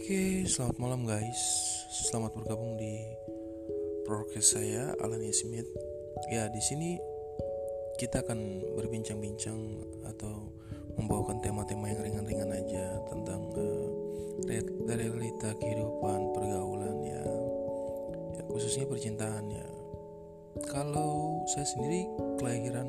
Oke, selamat malam guys. Selamat bergabung di podcast saya Alan Smith. Ya, di sini kita akan berbincang-bincang atau membawakan tema-tema yang ringan-ringan aja tentang uh, realita kehidupan, pergaulan ya. Ya, khususnya percintaan ya. Kalau saya sendiri kelahiran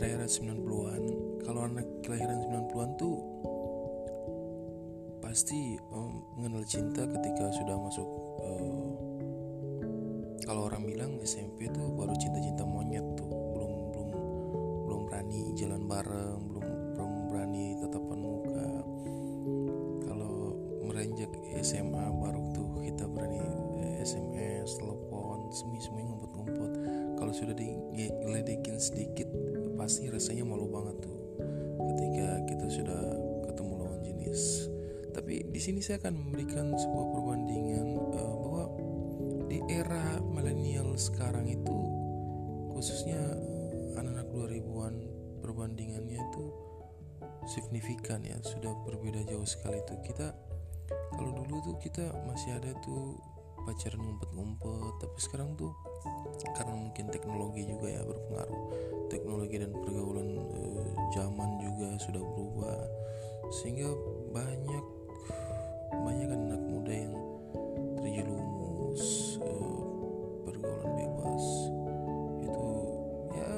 era-era 90-an, kalau anak kelahiran 90-an tuh pasti um, mengenal cinta ketika sudah masuk uh, kalau orang bilang SMP tuh baru cinta-cinta monyet tuh belum belum belum berani jalan bareng belum belum berani tatapan muka kalau merenjak SMA baru tuh kita berani SMS telepon semi semi ngumpet-ngumpet. Kalau sudah diledekin sedikit pasti rasanya malu banget sini saya akan memberikan sebuah perbandingan uh, bahwa di era milenial sekarang itu khususnya anak-anak 2000-an perbandingannya itu signifikan ya sudah berbeda jauh sekali itu kita kalau dulu tuh kita masih ada tuh pacaran ngumpet-ngumpet tapi sekarang tuh karena mungkin teknologi juga ya berpengaruh. Teknologi dan pergaulan uh, zaman juga sudah berubah sehingga banyak banyak kan anak muda yang terjerumus uh, pergaulan bebas. Itu ya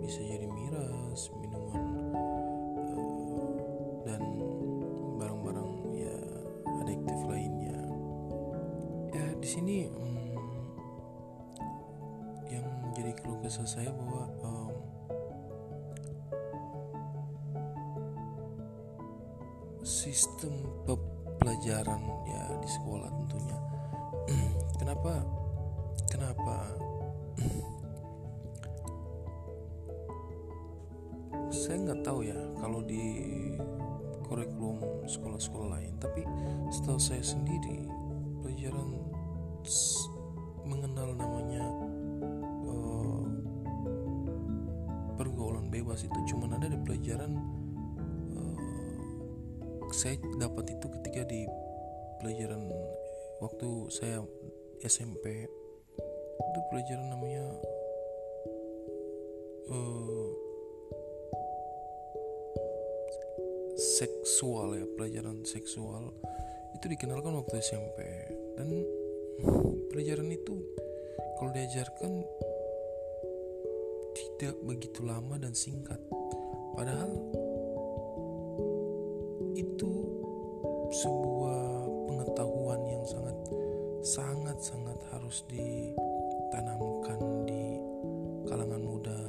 bisa jadi miras minuman uh, dan barang-barang ya adiktif lainnya. Ya di sini hmm, yang menjadi keluh kesah saya bahwa um, sistem pelajaran ya di sekolah tentunya. Kenapa kenapa saya nggak tahu ya kalau di kurikulum sekolah-sekolah lain tapi setahu saya sendiri pelajaran mengenal namanya uh, pergaulan bebas itu cuma ada di pelajaran saya dapat itu ketika di pelajaran waktu saya SMP itu pelajaran namanya uh, seksual ya pelajaran seksual. Itu dikenalkan waktu SMP dan pelajaran itu kalau diajarkan tidak begitu lama dan singkat. Padahal sebuah pengetahuan yang sangat sangat sangat harus ditanamkan di kalangan muda.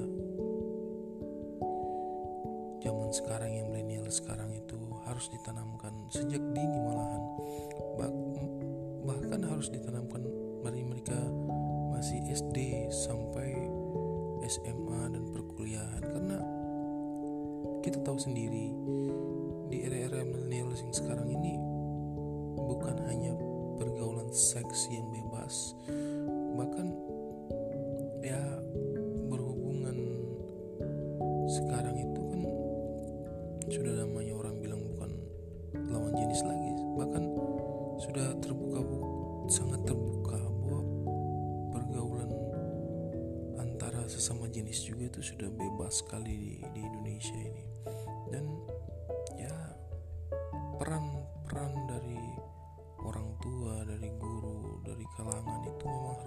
Zaman sekarang yang milenial sekarang itu harus ditanamkan sejak dini malahan. Bah bahkan harus ditanamkan dari mereka masih SD sampai SMA dan perkuliahan. Karena kita tahu sendiri di era-era milenial yang sekarang ini bukan hanya pergaulan seks yang bebas bahkan ya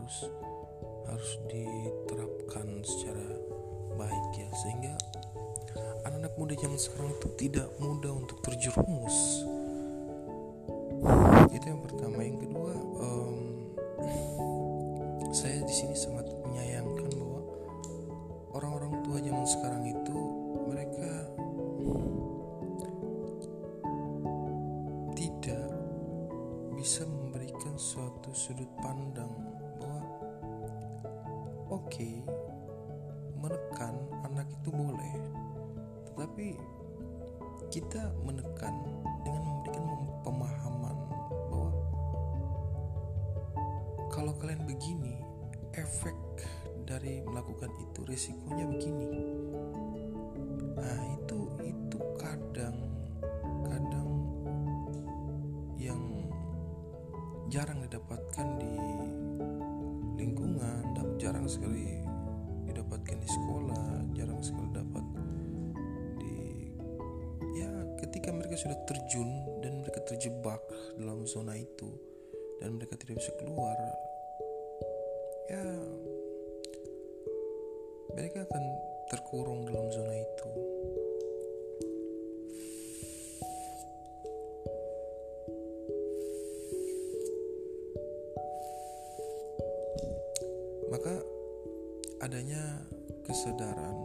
harus harus diterapkan secara baik ya sehingga anak-anak muda zaman sekarang itu tidak mudah untuk terjerumus. Itu yang pertama. Yang kedua, kalian begini efek dari melakukan itu risikonya begini. Nah itu itu kadang kadang yang jarang didapatkan di lingkungan jarang sekali didapatkan di sekolah jarang sekali dapat di ya ketika mereka sudah terjun dan mereka terjebak dalam zona itu dan mereka tidak bisa keluar ya mereka akan terkurung dalam zona itu. Maka adanya kesadaran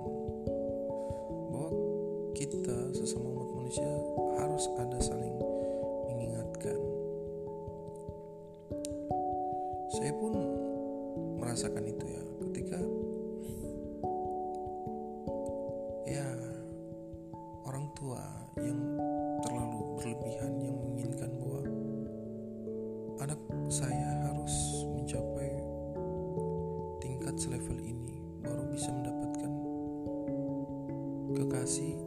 así.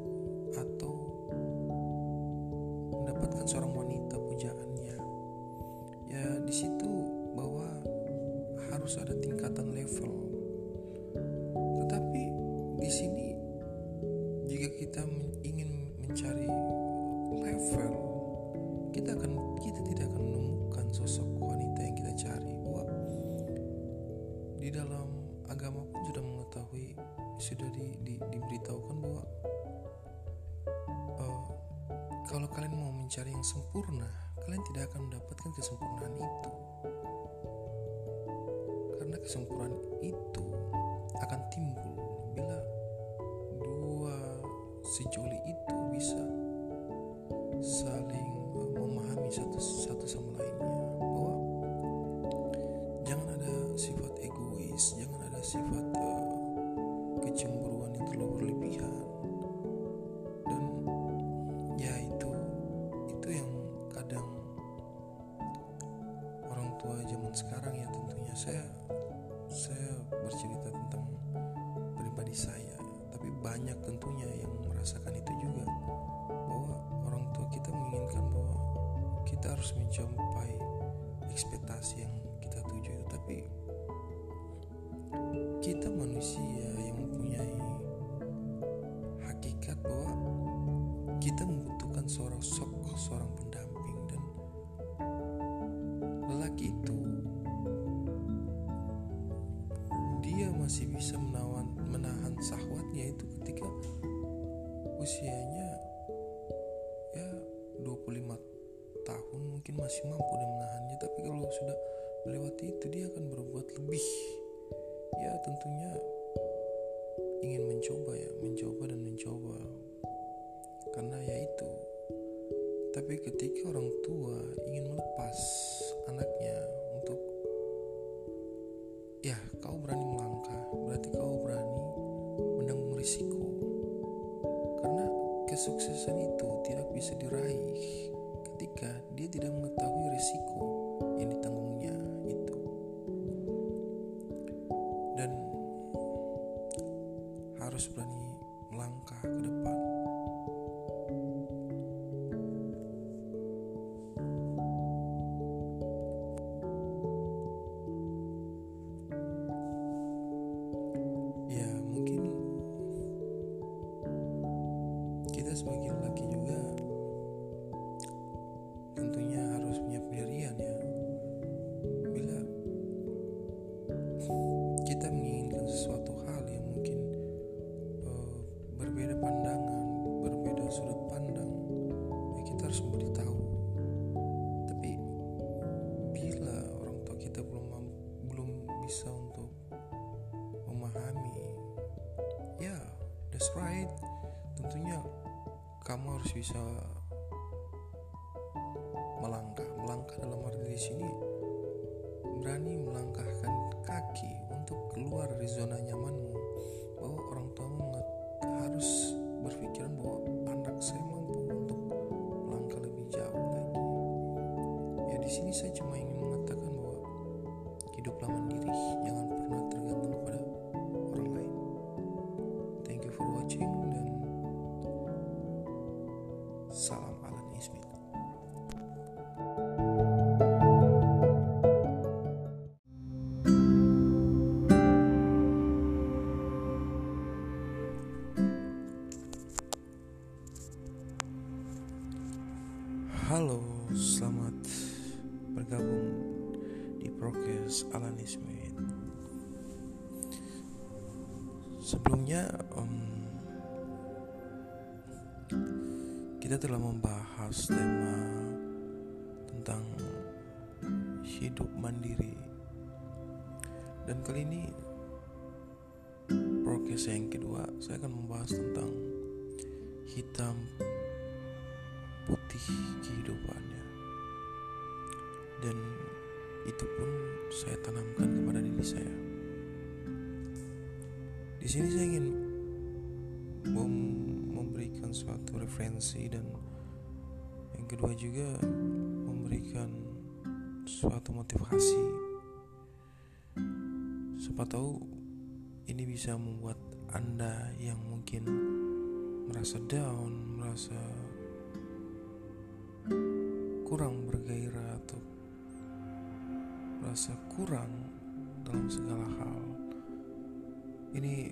kesempurnaan itu akan timbul bila dua sejoli itu bisa saling eh, memahami satu satu sama lainnya. Bahwa jangan ada sifat egois, jangan ada sifat kita harus mencapai ekspektasi yang kita tuju itu. Tapi kita manusia yang mempunyai hakikat bahwa kita membutuhkan seorang sok seorang pendamping Tapi ketika orang tua ingin melepas anaknya semakin bergabung di prokes alanisme Smith. Sebelumnya um, kita telah membahas tema tentang hidup mandiri dan kali ini prokes yang kedua saya akan membahas tentang hitam putih kehidupan dan itu pun saya tanamkan kepada diri saya. Di sini saya ingin mem memberikan suatu referensi dan yang kedua juga memberikan suatu motivasi. Siapa tahu ini bisa membuat anda yang mungkin merasa down merasa kurang bergairah atau merasa kurang dalam segala hal ini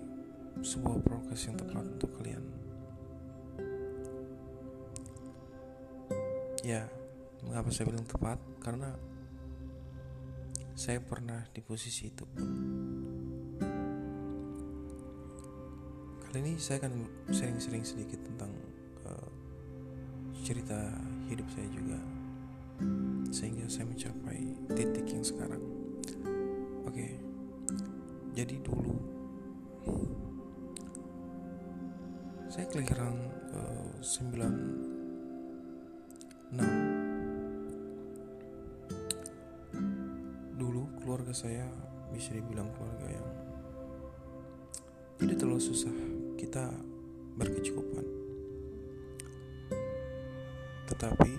sebuah progres yang tepat untuk kalian. Ya mengapa saya bilang tepat? Karena saya pernah di posisi itu. Kali ini saya akan sering-sering sedikit tentang uh, cerita hidup saya juga sehingga saya mencapai titik yang sekarang. Oke, jadi dulu saya kelahiran uh, 96 dulu keluarga saya bisa dibilang keluarga yang tidak terlalu susah kita berkecukupan. Tetapi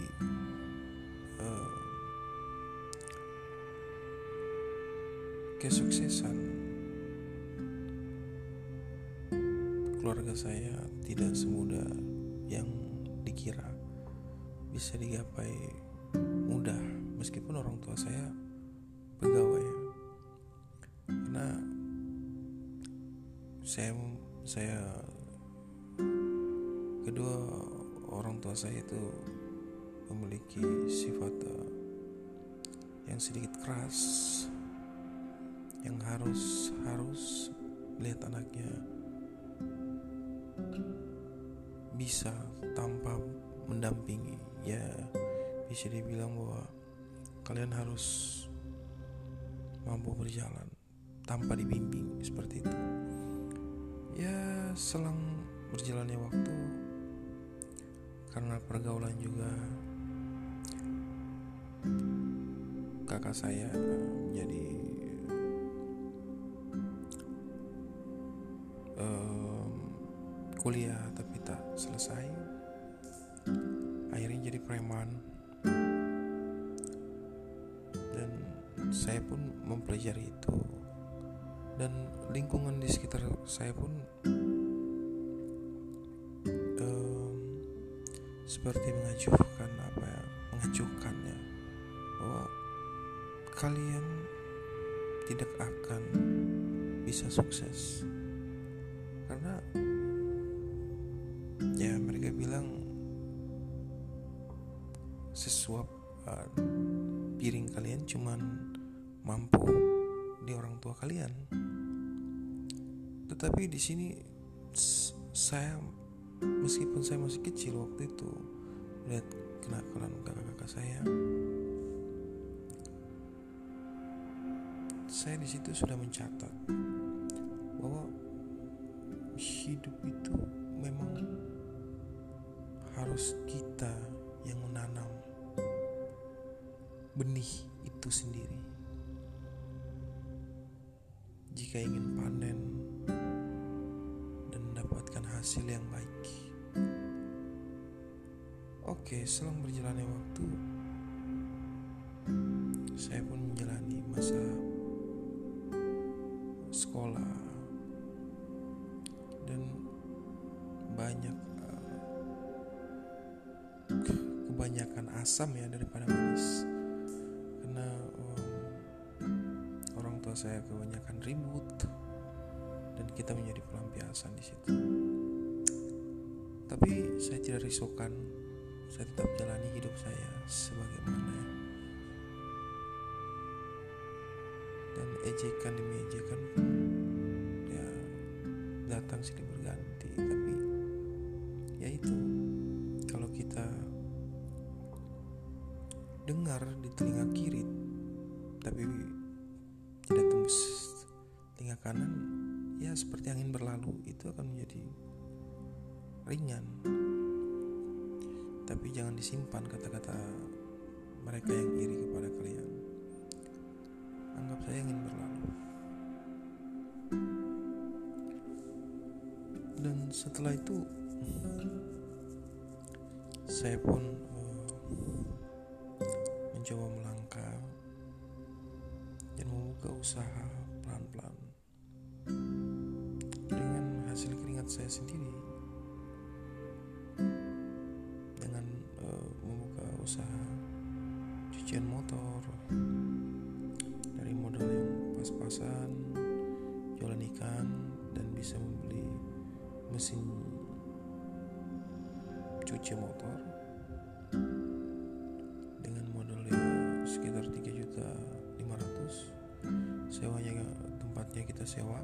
kesuksesan keluarga saya tidak semudah yang dikira bisa digapai mudah meskipun orang tua saya pegawai. Karena saya saya kedua orang tua saya itu memiliki sifat uh, yang sedikit keras yang harus harus lihat anaknya bisa tanpa mendampingi. Ya bisa dibilang bahwa kalian harus mampu berjalan tanpa dibimbing seperti itu. Ya selang berjalannya waktu karena pergaulan juga kakak saya menjadi kuliah tapi tak selesai. Akhirnya jadi preman. Dan saya pun mempelajari itu. Dan lingkungan di sekitar saya pun um, seperti mengajukan apa ya mengajukannya bahwa kalian tidak akan bisa sukses tetapi di sini saya meskipun saya masih kecil waktu itu lihat kenakalan kakak-kakak saya. Saya di situ sudah mencatat bahwa hidup itu memang harus kita yang menanam benih itu sendiri. Jika ingin panen hasil yang baik. Oke, selang berjalannya waktu, saya pun menjalani masa sekolah dan banyak kebanyakan asam ya daripada manis karena orang tua saya kebanyakan ribut dan kita menjadi pelampiasan di situ. Saya tidak risaukan, saya tetap jalani hidup saya sebagaimana. Dan ejekan demi ejekan ya datang silih berganti. Tapi ya itu kalau kita dengar di telinga kiri tapi tidak tembus telinga kanan ya seperti angin berlalu itu akan menjadi ringan tapi jangan disimpan kata-kata mereka yang iri kepada kalian. Anggap saya ingin berlalu. Dan setelah itu saya pun uh, mencoba melangkah dan membuka usaha pelan-pelan. Dengan hasil keringat saya sendiri usaha cucian motor. Dari modal yang pas-pasan jualan ikan dan bisa membeli mesin cuci motor. Dengan modal ya sekitar 3 juta 500 sewanya tempatnya kita sewa.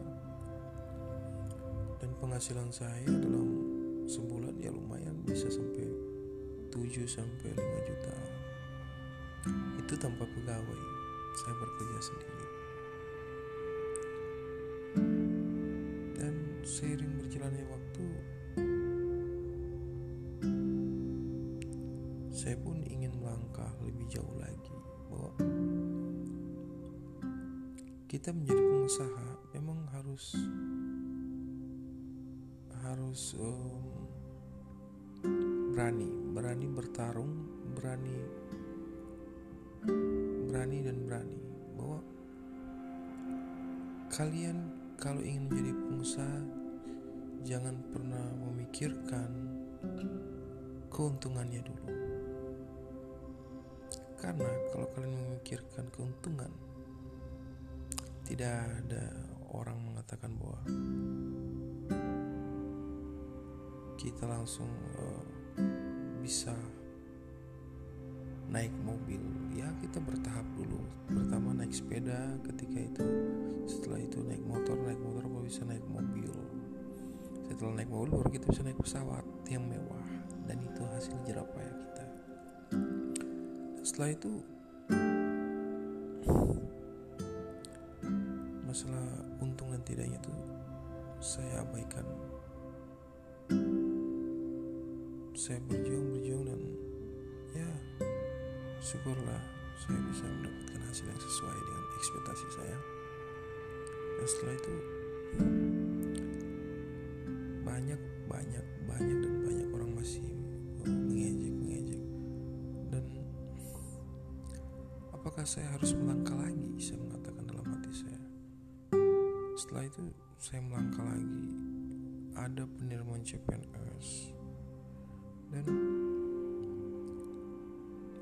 Dan penghasilan saya dalam sebulan ya lumayan bisa sampai 7 sampai 5 juta. Itu tanpa pegawai. Saya bekerja sendiri. Dan seiring berjalannya waktu saya pun ingin melangkah lebih jauh lagi bahwa kita menjadi pengusaha memang harus harus um, berani berani bertarung berani berani dan berani. Bahwa kalian kalau ingin menjadi pengusaha jangan pernah memikirkan keuntungannya dulu. Karena kalau kalian memikirkan keuntungan tidak ada orang mengatakan bahwa kita langsung uh, bisa naik mobil. Ya kita bertahap dulu. Pertama naik sepeda ketika itu setelah itu naik motor naik motor baru bisa naik mobil. Setelah naik mobil baru kita bisa naik pesawat yang mewah. Dan itu hasil jerah payah kita. Setelah itu masalah untung dan tidaknya itu saya abaikan saya berjuang berjuang dan ya syukurlah saya bisa mendapatkan hasil yang sesuai dengan ekspektasi saya. Dan setelah itu banyak banyak banyak dan banyak orang masih mengejek mengejek dan apakah saya harus melangkah lagi? Saya mengatakan dalam hati saya. Setelah itu saya melangkah lagi. Ada penerimaan CPNS dan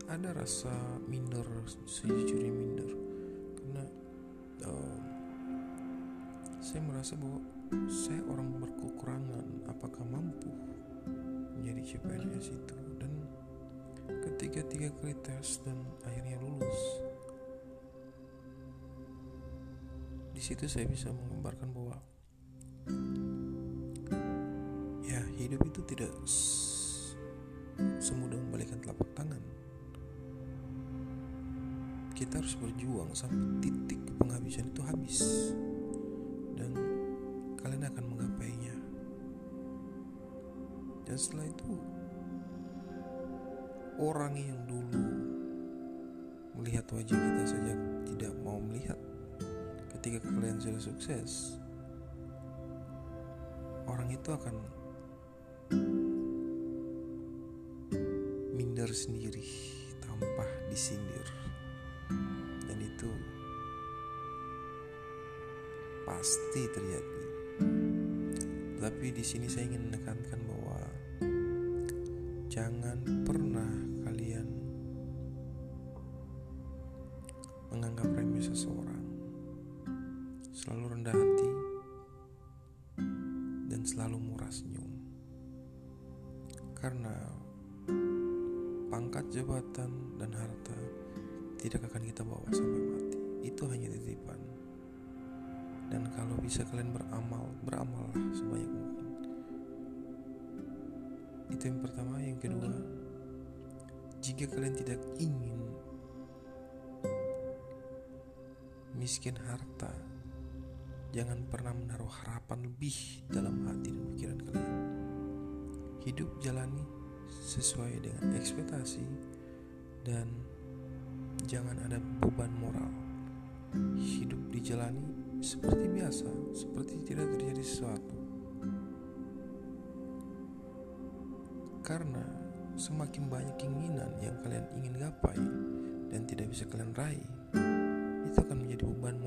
ada rasa minder sejujurnya minder. Karena um, saya merasa bahwa saya orang berkekurangan. Apakah mampu menjadi CPNS itu? Dan ketika tiga kali tes dan akhirnya lulus di situ saya bisa menggambarkan bahwa ya hidup itu tidak semudah membalikan telapak tangan. Kita harus berjuang sampai titik penghabisan itu habis. Dan kalian akan menggapainya dan setelah itu orang yang dulu melihat wajah kita saja tidak mau melihat. Ketika kalian sudah sukses orang itu akan minder sendiri tanpa disindir. Dan itu pasti terjadi. Tapi di sini saya ingin menekankan bahwa jangan pernah kalian menganggap remeh seseorang. Selalu rendah hati dan selalu murah senyum. Karena pangkat jabatan dan harta tidak akan kita bawa sampai mati. Itu hanya titipan. Dan kalau bisa kalian beramal beramallah sebanyak mungkin. Itu yang pertama. Yang kedua jika kalian tidak ingin miskin harta jangan pernah menaruh harapan lebih dalam hati dan pikiran kalian. Hidup jalani sesuai dengan ekspektasi dan jangan ada beban moral hidup dijalani seperti biasa, seperti tidak terjadi sesuatu. Karena semakin banyak keinginan yang kalian ingin gapai dan tidak bisa kalian raih, itu akan menjadi beban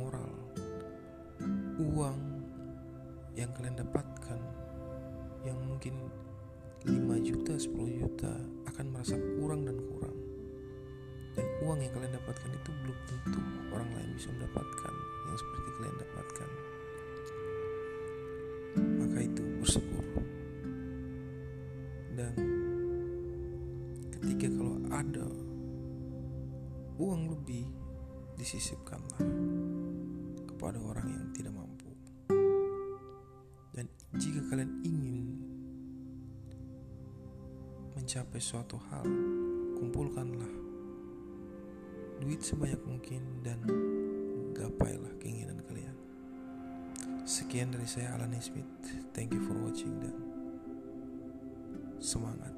disisipkanlah kepada orang yang tidak mampu. Dan jika kalian ingin mencapai suatu hal, kumpulkanlah duit sebanyak mungkin dan gapailah keinginan kalian. Sekian dari saya Alan Smith. Thank you for watching dan semangat.